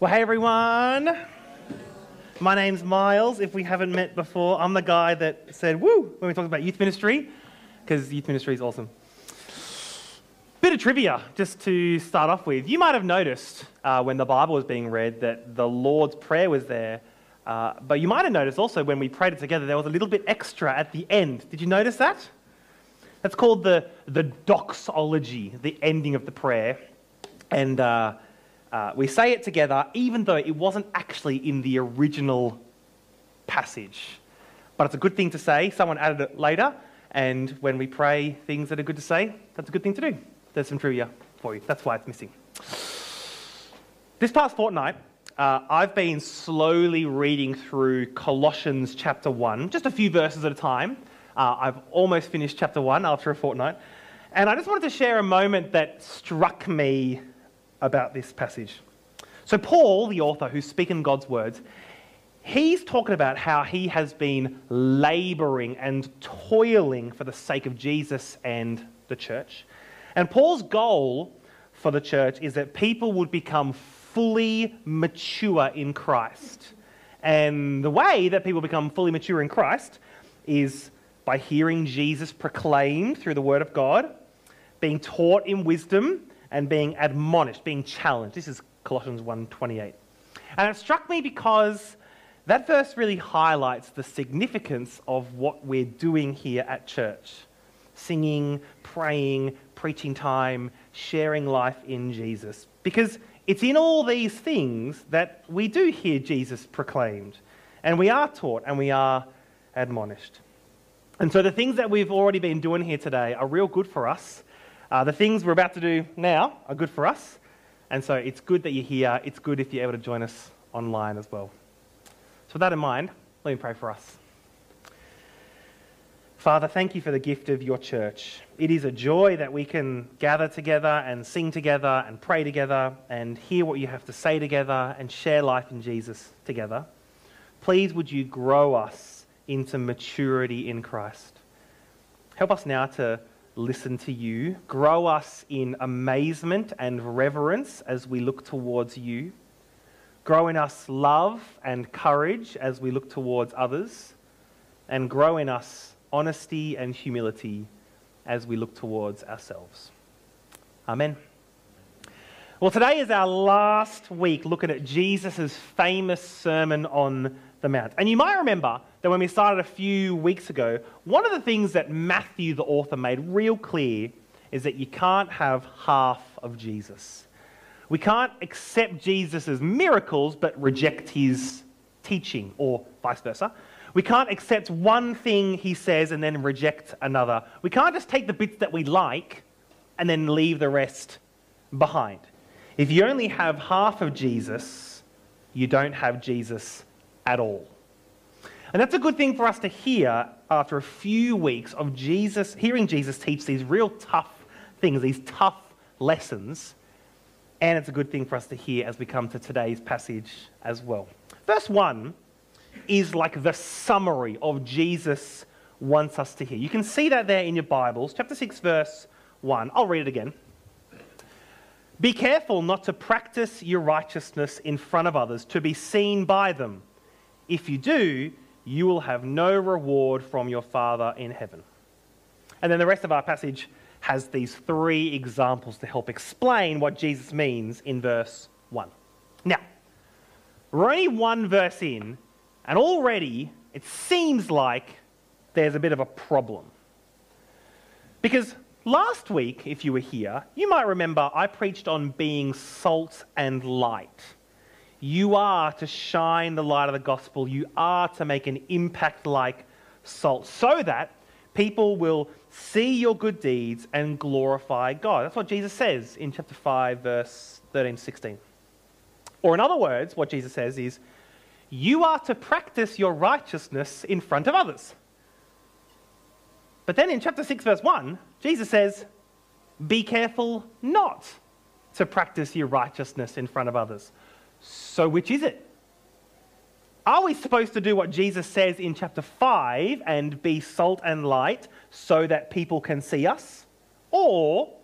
Well, hey everyone. My name's Miles. If we haven't met before, I'm the guy that said woo when we talked about youth ministry, because youth ministry is awesome. Bit of trivia just to start off with. You might have noticed uh, when the Bible was being read that the Lord's Prayer was there, uh, but you might have noticed also when we prayed it together, there was a little bit extra at the end. Did you notice that? That's called the, the doxology, the ending of the prayer. And uh, uh, we say it together, even though it wasn't actually in the original passage. But it's a good thing to say. Someone added it later. And when we pray things that are good to say, that's a good thing to do. There's some trivia for you. That's why it's missing. This past fortnight, uh, I've been slowly reading through Colossians chapter 1, just a few verses at a time. Uh, I've almost finished chapter 1 after a fortnight. And I just wanted to share a moment that struck me about this passage. So, Paul, the author who's speaking God's words, he's talking about how he has been laboring and toiling for the sake of Jesus and the church. And Paul's goal for the church is that people would become fully mature in Christ. And the way that people become fully mature in Christ is by hearing Jesus proclaimed through the Word of God, being taught in wisdom, and being admonished, being challenged. This is Colossians 1:28. And it struck me because that verse really highlights the significance of what we're doing here at church. Singing, praying, preaching time, sharing life in Jesus. Because it's in all these things that we do hear Jesus proclaimed, and we are taught and we are admonished. And so the things that we've already been doing here today are real good for us uh, the things we're about to do now are good for us, and so it's good that you're here. It's good if you're able to join us online as well. So, with that in mind, let me pray for us. Father, thank you for the gift of your church. It is a joy that we can gather together and sing together and pray together and hear what you have to say together and share life in Jesus together. Please, would you grow us into maturity in Christ? Help us now to listen to you. Grow us in amazement and reverence as we look towards you. Grow in us love and courage as we look towards others. And grow in us honesty and humility as we look towards ourselves. Amen. Well, today is our last week looking at Jesus' famous Sermon on the Mount. And you might remember that when we started a few weeks ago, one of the things that Matthew, the author, made real clear is that you can't have half of Jesus. We can't accept Jesus' miracles but reject his teaching, or vice versa. We can't accept one thing he says and then reject another. We can't just take the bits that we like and then leave the rest behind. If you only have half of Jesus, you don't have Jesus at all. And that's a good thing for us to hear after a few weeks of Jesus, hearing Jesus teach these real tough things, these tough lessons. And it's a good thing for us to hear as we come to today's passage as well. Verse 1 is like the summary of Jesus wants us to hear. You can see that there in your Bibles, chapter 6, verse 1. I'll read it again. Be careful not to practice your righteousness in front of others to be seen by them. If you do, you will have no reward from your Father in heaven. And then the rest of our passage has these three examples to help explain what Jesus means in verse 1. Now, we're only one verse in, and already it seems like there's a bit of a problem. Because last week, if you were here, you might remember I preached on being salt and light. You are to shine the light of the gospel. You are to make an impact like salt so that people will see your good deeds and glorify God. That's what Jesus says in chapter 5, verse 13 16. Or, in other words, what Jesus says is, you are to practice your righteousness in front of others. But then in chapter 6, verse 1, Jesus says, be careful not to practice your righteousness in front of others. So, which is it? Are we supposed to do what Jesus says in chapter 5 and be salt and light so that people can see us? Or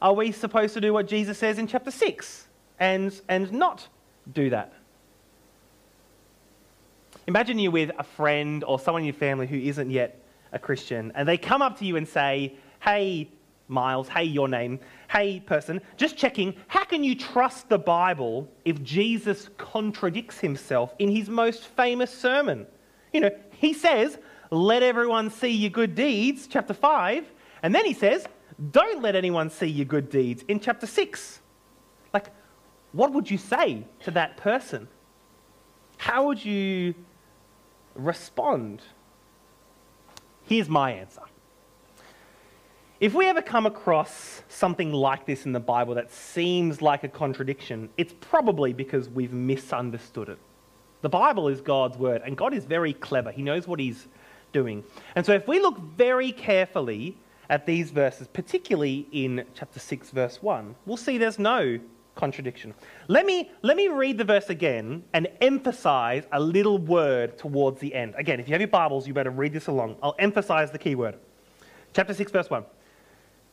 are we supposed to do what Jesus says in chapter 6 and, and not do that. Imagine you're with a friend or someone in your family who isn't yet a Christian, and they come up to you and say, Hey, Miles, hey, your name, hey, person, just checking, how can you trust the Bible if Jesus contradicts himself in his most famous sermon? You know, he says, Let everyone see your good deeds, chapter 5, and then he says, Don't let anyone see your good deeds in chapter 6. Like, what would you say to that person? How would you respond? Here's my answer. If we ever come across something like this in the Bible that seems like a contradiction, it's probably because we've misunderstood it. The Bible is God's word, and God is very clever. He knows what He's doing. And so, if we look very carefully at these verses, particularly in chapter 6, verse 1, we'll see there's no contradiction. Let me, let me read the verse again and emphasize a little word towards the end. Again, if you have your Bibles, you better read this along. I'll emphasize the key word. Chapter 6, verse 1.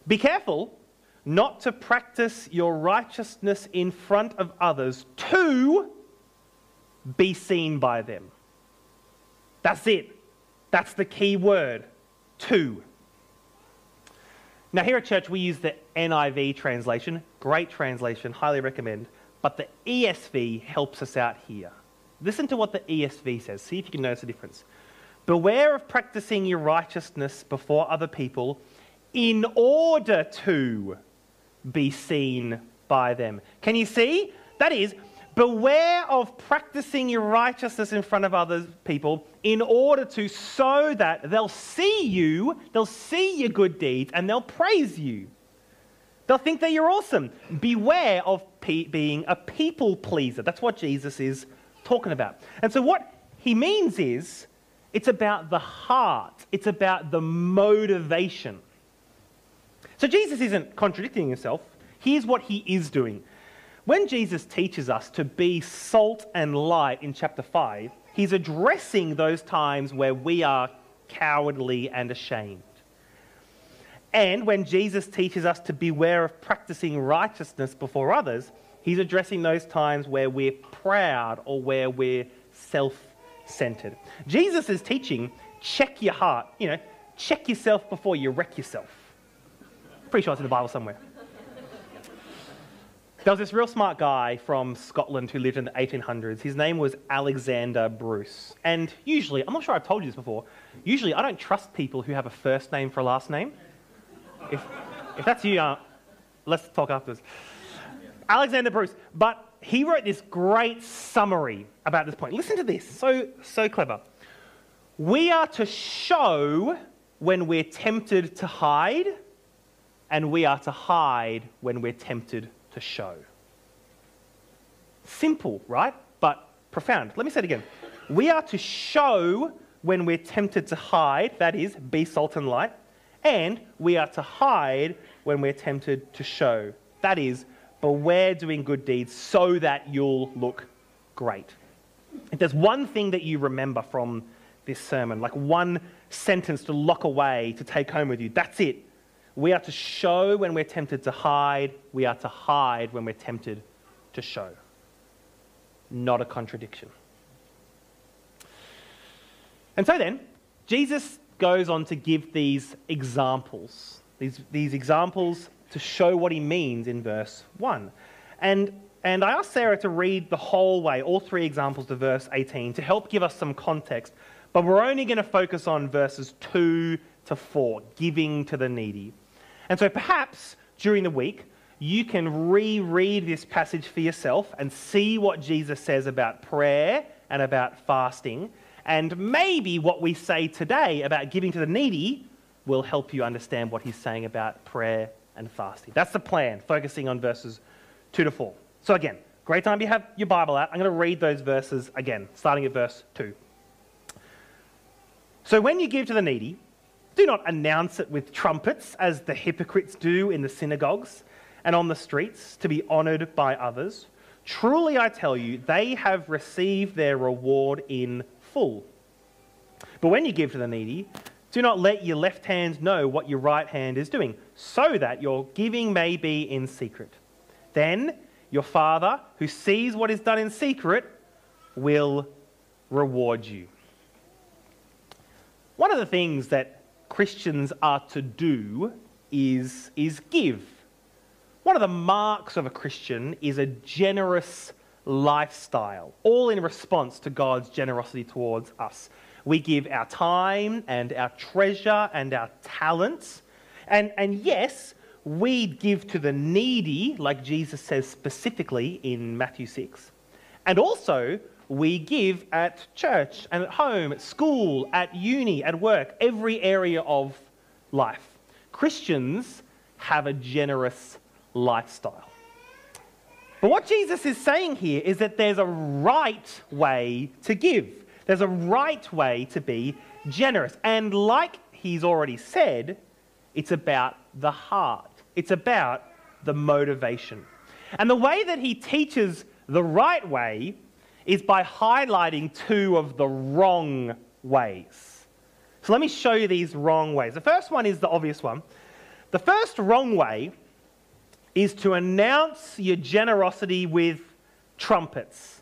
Be careful not to practice your righteousness in front of others to be seen by them. That's it. That's the key word. To. Now, here at church, we use the NIV translation. Great translation, highly recommend. But the ESV helps us out here. Listen to what the ESV says. See if you can notice the difference. Beware of practicing your righteousness before other people in order to be seen by them. Can you see? That is, Beware of practicing your righteousness in front of other people in order to so that they'll see you, they'll see your good deeds, and they'll praise you. They'll think that you're awesome. Beware of pe- being a people pleaser. That's what Jesus is talking about. And so, what he means is it's about the heart, it's about the motivation. So, Jesus isn't contradicting himself. Here's what he is doing when Jesus teaches us to be salt and light in chapter 5, he's addressing those times where we are cowardly and ashamed. And when Jesus teaches us to beware of practicing righteousness before others, he's addressing those times where we're proud or where we're self centered. Jesus is teaching check your heart, you know, check yourself before you wreck yourself. Pretty sure it's in the Bible somewhere. There was this real smart guy from Scotland who lived in the 1800s. His name was Alexander Bruce. And usually, I'm not sure I've told you this before, usually I don't trust people who have a first name for a last name. If, if that's you, uh, let's talk afterwards. Alexander Bruce. But he wrote this great summary about this point. Listen to this. So, so clever. We are to show when we're tempted to hide, and we are to hide when we're tempted to show. Simple, right? But profound. Let me say it again. We are to show when we're tempted to hide, that is, be salt and light, and we are to hide when we're tempted to show, that is, beware doing good deeds so that you'll look great. If there's one thing that you remember from this sermon, like one sentence to lock away, to take home with you, that's it. We are to show when we're tempted to hide. We are to hide when we're tempted to show. Not a contradiction. And so then, Jesus goes on to give these examples, these, these examples to show what he means in verse 1. And, and I asked Sarah to read the whole way, all three examples to verse 18, to help give us some context. But we're only going to focus on verses 2 to 4, giving to the needy. And so perhaps during the week, you can reread this passage for yourself and see what Jesus says about prayer and about fasting. And maybe what we say today about giving to the needy will help you understand what he's saying about prayer and fasting. That's the plan, focusing on verses 2 to 4. So, again, great time you have your Bible out. I'm going to read those verses again, starting at verse 2. So, when you give to the needy, do not announce it with trumpets, as the hypocrites do in the synagogues and on the streets, to be honoured by others. Truly, I tell you, they have received their reward in full. But when you give to the needy, do not let your left hand know what your right hand is doing, so that your giving may be in secret. Then your Father, who sees what is done in secret, will reward you. One of the things that Christians are to do is, is give. One of the marks of a Christian is a generous lifestyle, all in response to God's generosity towards us. We give our time and our treasure and our talents. And, and yes, we give to the needy, like Jesus says specifically in Matthew 6. And also, we give at church and at home, at school, at uni, at work, every area of life. Christians have a generous lifestyle. But what Jesus is saying here is that there's a right way to give, there's a right way to be generous. And like he's already said, it's about the heart, it's about the motivation. And the way that he teaches the right way is by highlighting two of the wrong ways. So let me show you these wrong ways. The first one is the obvious one. The first wrong way is to announce your generosity with trumpets.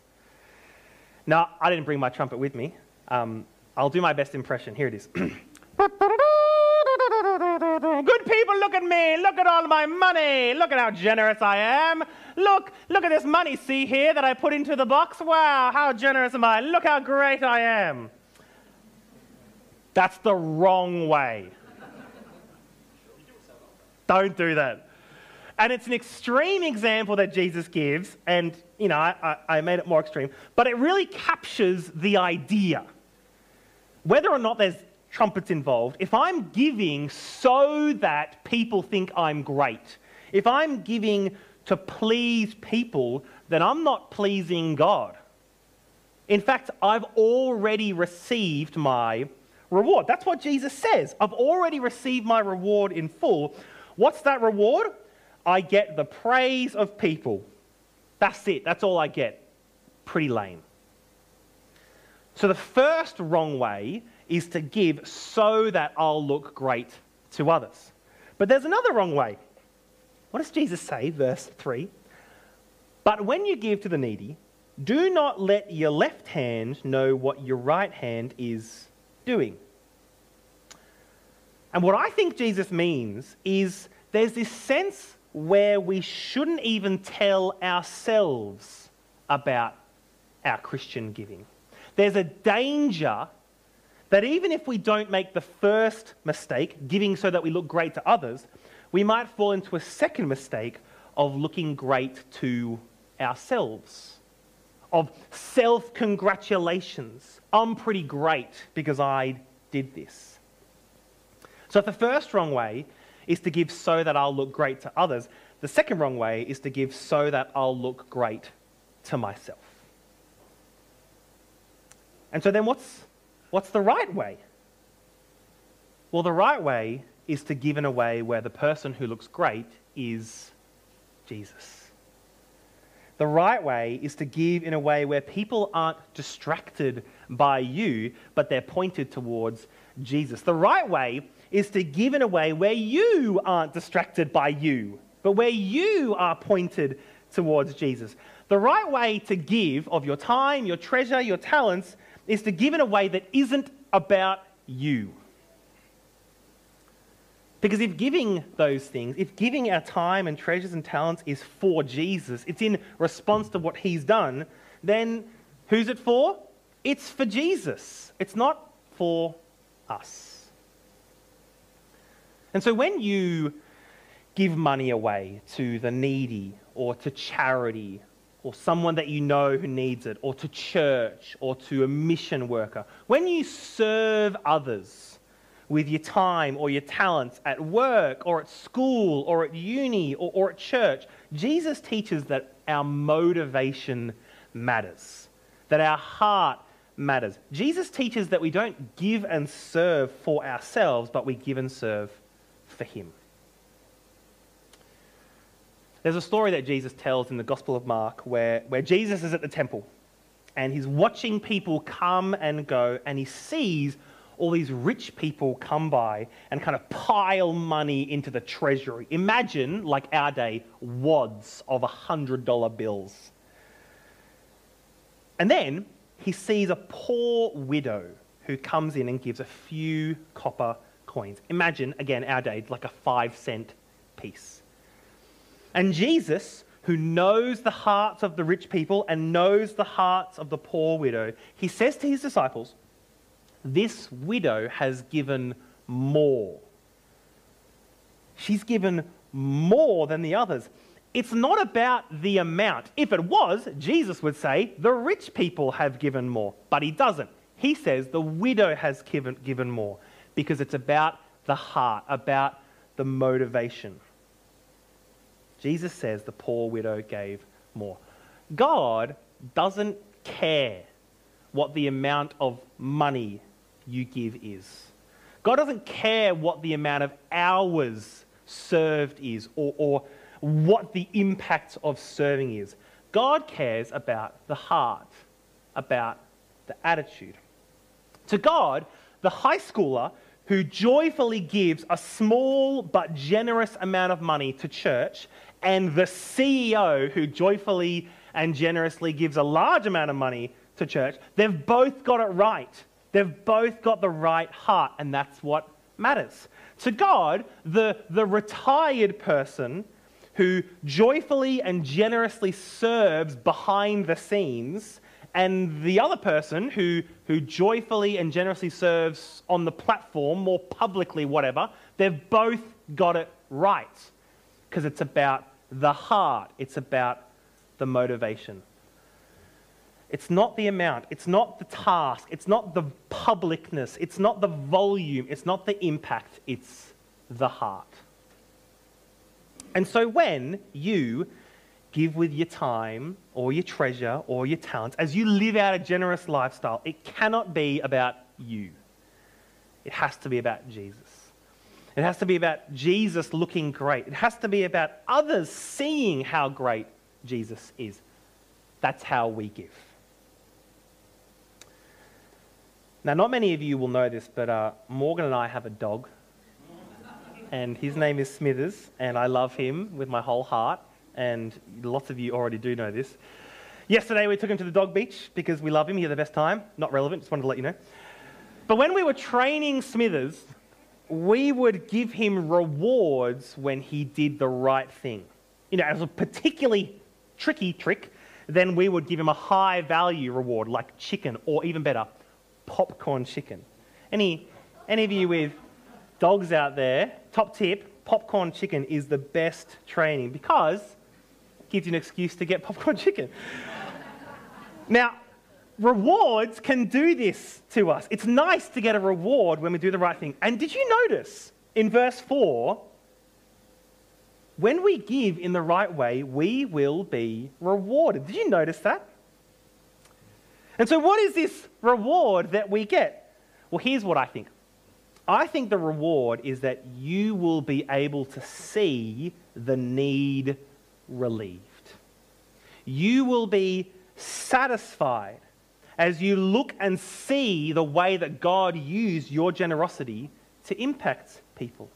Now, I didn't bring my trumpet with me. Um, I'll do my best impression. Here it is. Good people, look at me. Look at all my money. Look at how generous I am. Look, look at this money, see here, that I put into the box? Wow, how generous am I? Look how great I am. That's the wrong way. Don't do that. And it's an extreme example that Jesus gives, and you know, I, I, made it more extreme, but it really captures the idea. Whether or not there's trumpets involved, if I'm giving so that people think I'm great, if I'm giving to please people, then I'm not pleasing God. In fact, I've already received my reward. That's what Jesus says. I've already received my reward in full. What's that reward? I get the praise of people. That's it. That's all I get. Pretty lame. So the first wrong way is to give so that I'll look great to others. But there's another wrong way. What does Jesus say? Verse 3 But when you give to the needy, do not let your left hand know what your right hand is doing. And what I think Jesus means is there's this sense where we shouldn't even tell ourselves about our Christian giving. There's a danger that even if we don't make the first mistake, giving so that we look great to others, we might fall into a second mistake of looking great to ourselves, of self congratulations. I'm pretty great because I did this. So, if the first wrong way is to give so that I'll look great to others, the second wrong way is to give so that I'll look great to myself. And so, then what's, what's the right way? Well, the right way is to give in a way where the person who looks great is Jesus. The right way is to give in a way where people aren't distracted by you, but they're pointed towards Jesus. The right way is to give in a way where you aren't distracted by you, but where you are pointed towards Jesus. The right way to give of your time, your treasure, your talents is to give in a way that isn't about you. Because if giving those things, if giving our time and treasures and talents is for Jesus, it's in response to what he's done, then who's it for? It's for Jesus. It's not for us. And so when you give money away to the needy or to charity or someone that you know who needs it or to church or to a mission worker, when you serve others, with your time or your talents at work or at school or at uni or, or at church. Jesus teaches that our motivation matters, that our heart matters. Jesus teaches that we don't give and serve for ourselves, but we give and serve for Him. There's a story that Jesus tells in the Gospel of Mark where, where Jesus is at the temple and he's watching people come and go and he sees all these rich people come by and kind of pile money into the treasury. Imagine, like our day, wads of $100 bills. And then he sees a poor widow who comes in and gives a few copper coins. Imagine, again, our day, like a five cent piece. And Jesus, who knows the hearts of the rich people and knows the hearts of the poor widow, he says to his disciples, This widow has given more. She's given more than the others. It's not about the amount. If it was, Jesus would say, The rich people have given more. But he doesn't. He says, The widow has given, given more because it's about the heart, about the motivation. Jesus says the poor widow gave more. God doesn't care what the amount of money you give is. God doesn't care what the amount of hours served is or, or what the impact of serving is. God cares about the heart, about the attitude. To God, the high schooler who joyfully gives a small but generous amount of money to church and the CEO who joyfully and generously gives a large amount of money to church, they've both got it right. They've both got the right heart, and that's what matters. To God, the, the retired person who joyfully and generously serves behind the scenes, and the other person who, who joyfully and generously serves on the platform, more publicly, whatever, they've both got it right because it's about the heart, it's about the motivation. It's not the amount, it's not the task, it's not the publicness, it's not the volume, it's not the impact, it's the heart. And so when you give with your time or your treasure or your talents, as you live out a generous lifestyle, it cannot be about you. It has to be about Jesus. It has to be about Jesus looking great. It has to be about others seeing how great Jesus is. That's how we give. Now, not many of you will know this, but uh, Morgan and I have a dog. And his name is Smithers, and I love him with my whole heart. And lots of you already do know this. Yesterday, we took him to the dog beach because we love him. He had the best time. Not relevant, just wanted to let you know. But when we were training Smithers, we would give him rewards when he did the right thing. You know, as a particularly tricky trick, then we would give him a high value reward like chicken or even better, popcorn chicken. Any, any of you with dogs out there, top tip, popcorn chicken is the best training because it gives you an excuse to get popcorn chicken. now, rewards can do this to us. It's nice to get a reward when we do the right thing. And did you notice in verse 4 when we give in the right way, we will be rewarded. Did you notice that? And so, what is this reward that we get? Well, here's what I think I think the reward is that you will be able to see the need relieved. You will be satisfied as you look and see the way that God used your generosity to impact people.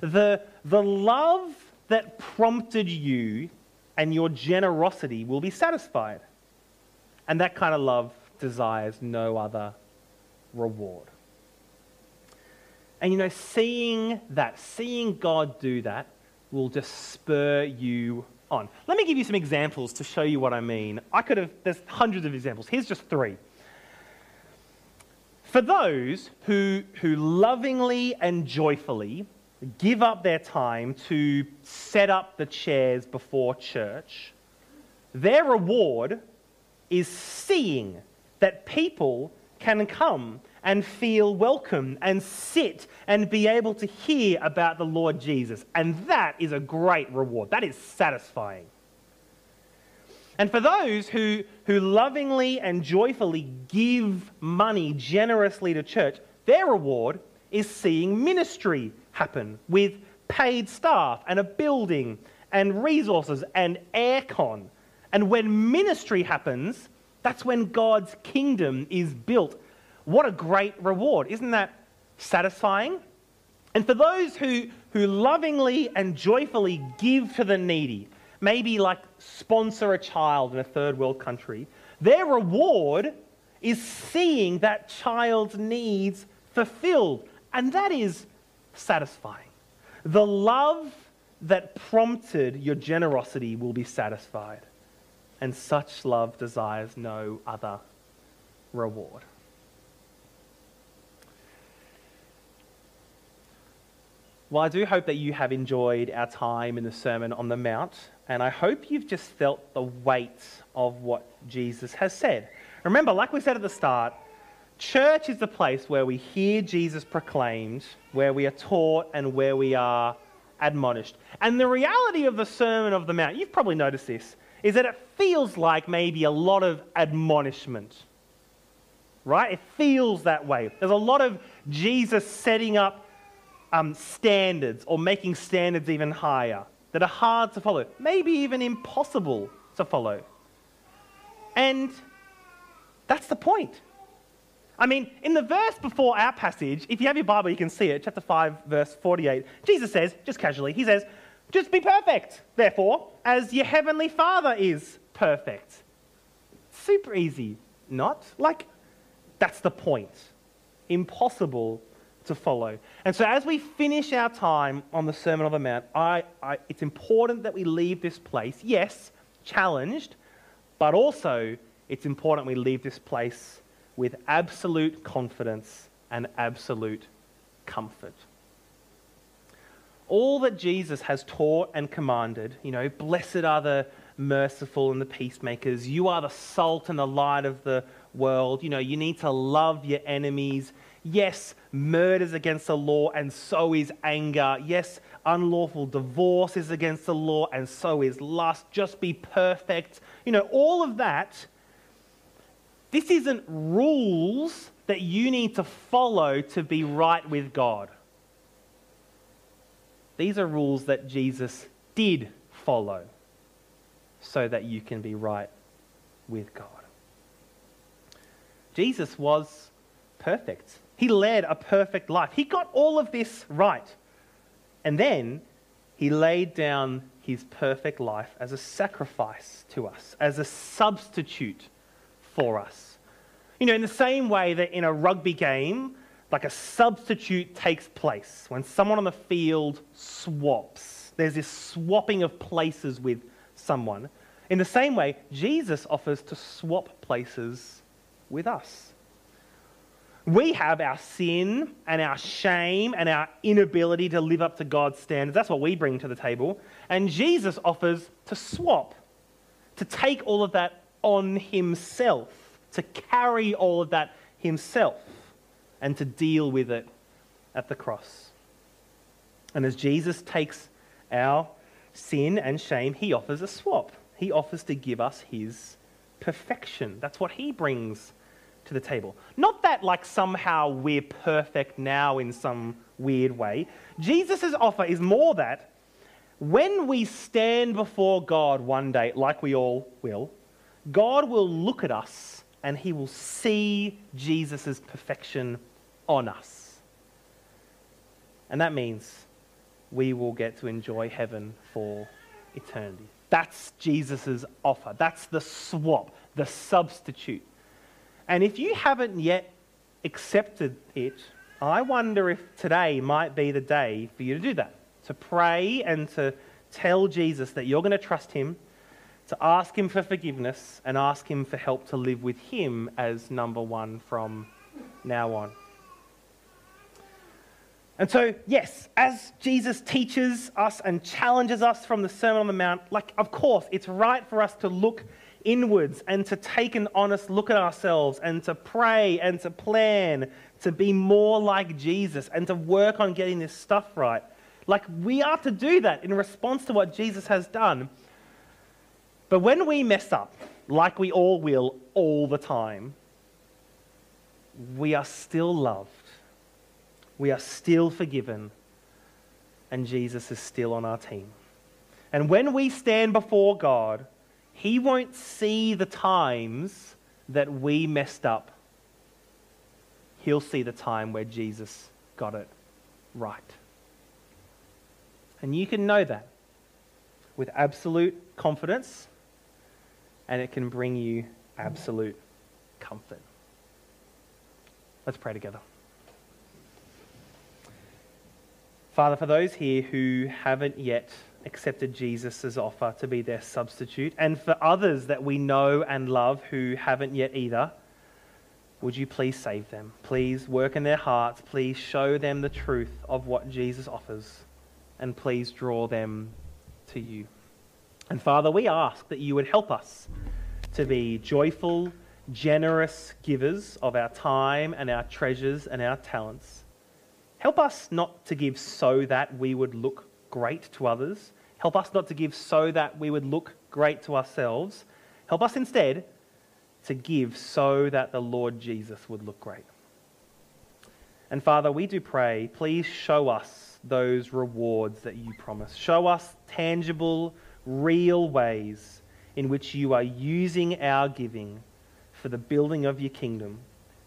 The, the love that prompted you and your generosity will be satisfied. And that kind of love desires no other reward. And you know, seeing that, seeing God do that, will just spur you on. Let me give you some examples to show you what I mean. I could have, there's hundreds of examples. Here's just three. For those who, who lovingly and joyfully give up their time to set up the chairs before church, their reward is seeing that people can come and feel welcome and sit and be able to hear about the Lord Jesus. And that is a great reward. That is satisfying. And for those who, who lovingly and joyfully give money generously to church, their reward is seeing ministry happen with paid staff and a building and resources and aircon. And when ministry happens, that's when God's kingdom is built what a great reward. Isn't that satisfying? And for those who, who lovingly and joyfully give to the needy, maybe like sponsor a child in a third world country, their reward is seeing that child's needs fulfilled. And that is satisfying. The love that prompted your generosity will be satisfied. And such love desires no other reward. Well, I do hope that you have enjoyed our time in the Sermon on the Mount, and I hope you've just felt the weight of what Jesus has said. Remember, like we said at the start, church is the place where we hear Jesus proclaimed, where we are taught, and where we are admonished. And the reality of the Sermon of the Mount, you've probably noticed this, is that it feels like maybe a lot of admonishment. Right? It feels that way. There's a lot of Jesus setting up um, standards or making standards even higher that are hard to follow, maybe even impossible to follow. And that's the point. I mean, in the verse before our passage, if you have your Bible, you can see it, chapter 5, verse 48. Jesus says, just casually, he says, just be perfect, therefore, as your heavenly Father is perfect. Super easy, not? Like, that's the point. Impossible to follow. And so, as we finish our time on the Sermon on the Mount, I, I, it's important that we leave this place, yes, challenged, but also it's important we leave this place with absolute confidence and absolute comfort. All that Jesus has taught and commanded, you know, blessed are the merciful and the peacemakers. You are the salt and the light of the world. You know, you need to love your enemies. Yes, murder is against the law, and so is anger. Yes, unlawful divorce is against the law, and so is lust. Just be perfect. You know, all of that. This isn't rules that you need to follow to be right with God. These are rules that Jesus did follow so that you can be right with God. Jesus was perfect. He led a perfect life. He got all of this right. And then he laid down his perfect life as a sacrifice to us, as a substitute for us. You know, in the same way that in a rugby game, like a substitute takes place when someone on the field swaps. There's this swapping of places with someone. In the same way, Jesus offers to swap places with us. We have our sin and our shame and our inability to live up to God's standards. That's what we bring to the table. And Jesus offers to swap, to take all of that on himself, to carry all of that himself, and to deal with it at the cross. And as Jesus takes our sin and shame, he offers a swap. He offers to give us his perfection. That's what he brings to the table. Not that, like, somehow we're perfect now in some weird way. Jesus' offer is more that when we stand before God one day, like we all will, God will look at us and he will see Jesus' perfection on us. And that means we will get to enjoy heaven for eternity. That's Jesus' offer. That's the swap, the substitute. And if you haven't yet accepted it, I wonder if today might be the day for you to do that. To pray and to tell Jesus that you're going to trust him, to ask him for forgiveness, and ask him for help to live with him as number one from now on. And so, yes, as Jesus teaches us and challenges us from the Sermon on the Mount, like, of course, it's right for us to look inwards and to take an honest look at ourselves and to pray and to plan to be more like Jesus and to work on getting this stuff right. Like we are to do that in response to what Jesus has done. But when we mess up, like we all will all the time, we are still loved. We are still forgiven. And Jesus is still on our team. And when we stand before God, he won't see the times that we messed up. he'll see the time where Jesus got it right. And you can know that with absolute confidence, and it can bring you absolute comfort. Let's pray together. Father, for those here who haven't yet accepted Jesus' offer to be their substitute, and for others that we know and love who haven't yet either, would you please save them? Please work in their hearts. Please show them the truth of what Jesus offers. And please draw them to you. And Father, we ask that you would help us to be joyful, generous givers of our time and our treasures and our talents. Help us not to give so that we would look great to others. Help us not to give so that we would look great to ourselves. Help us instead to give so that the Lord Jesus would look great. And Father, we do pray, please show us those rewards that you promise. Show us tangible, real ways in which you are using our giving for the building of your kingdom,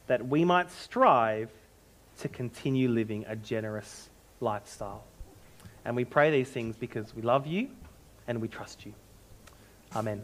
that we might strive to continue living a generous lifestyle. And we pray these things because we love you and we trust you. Amen.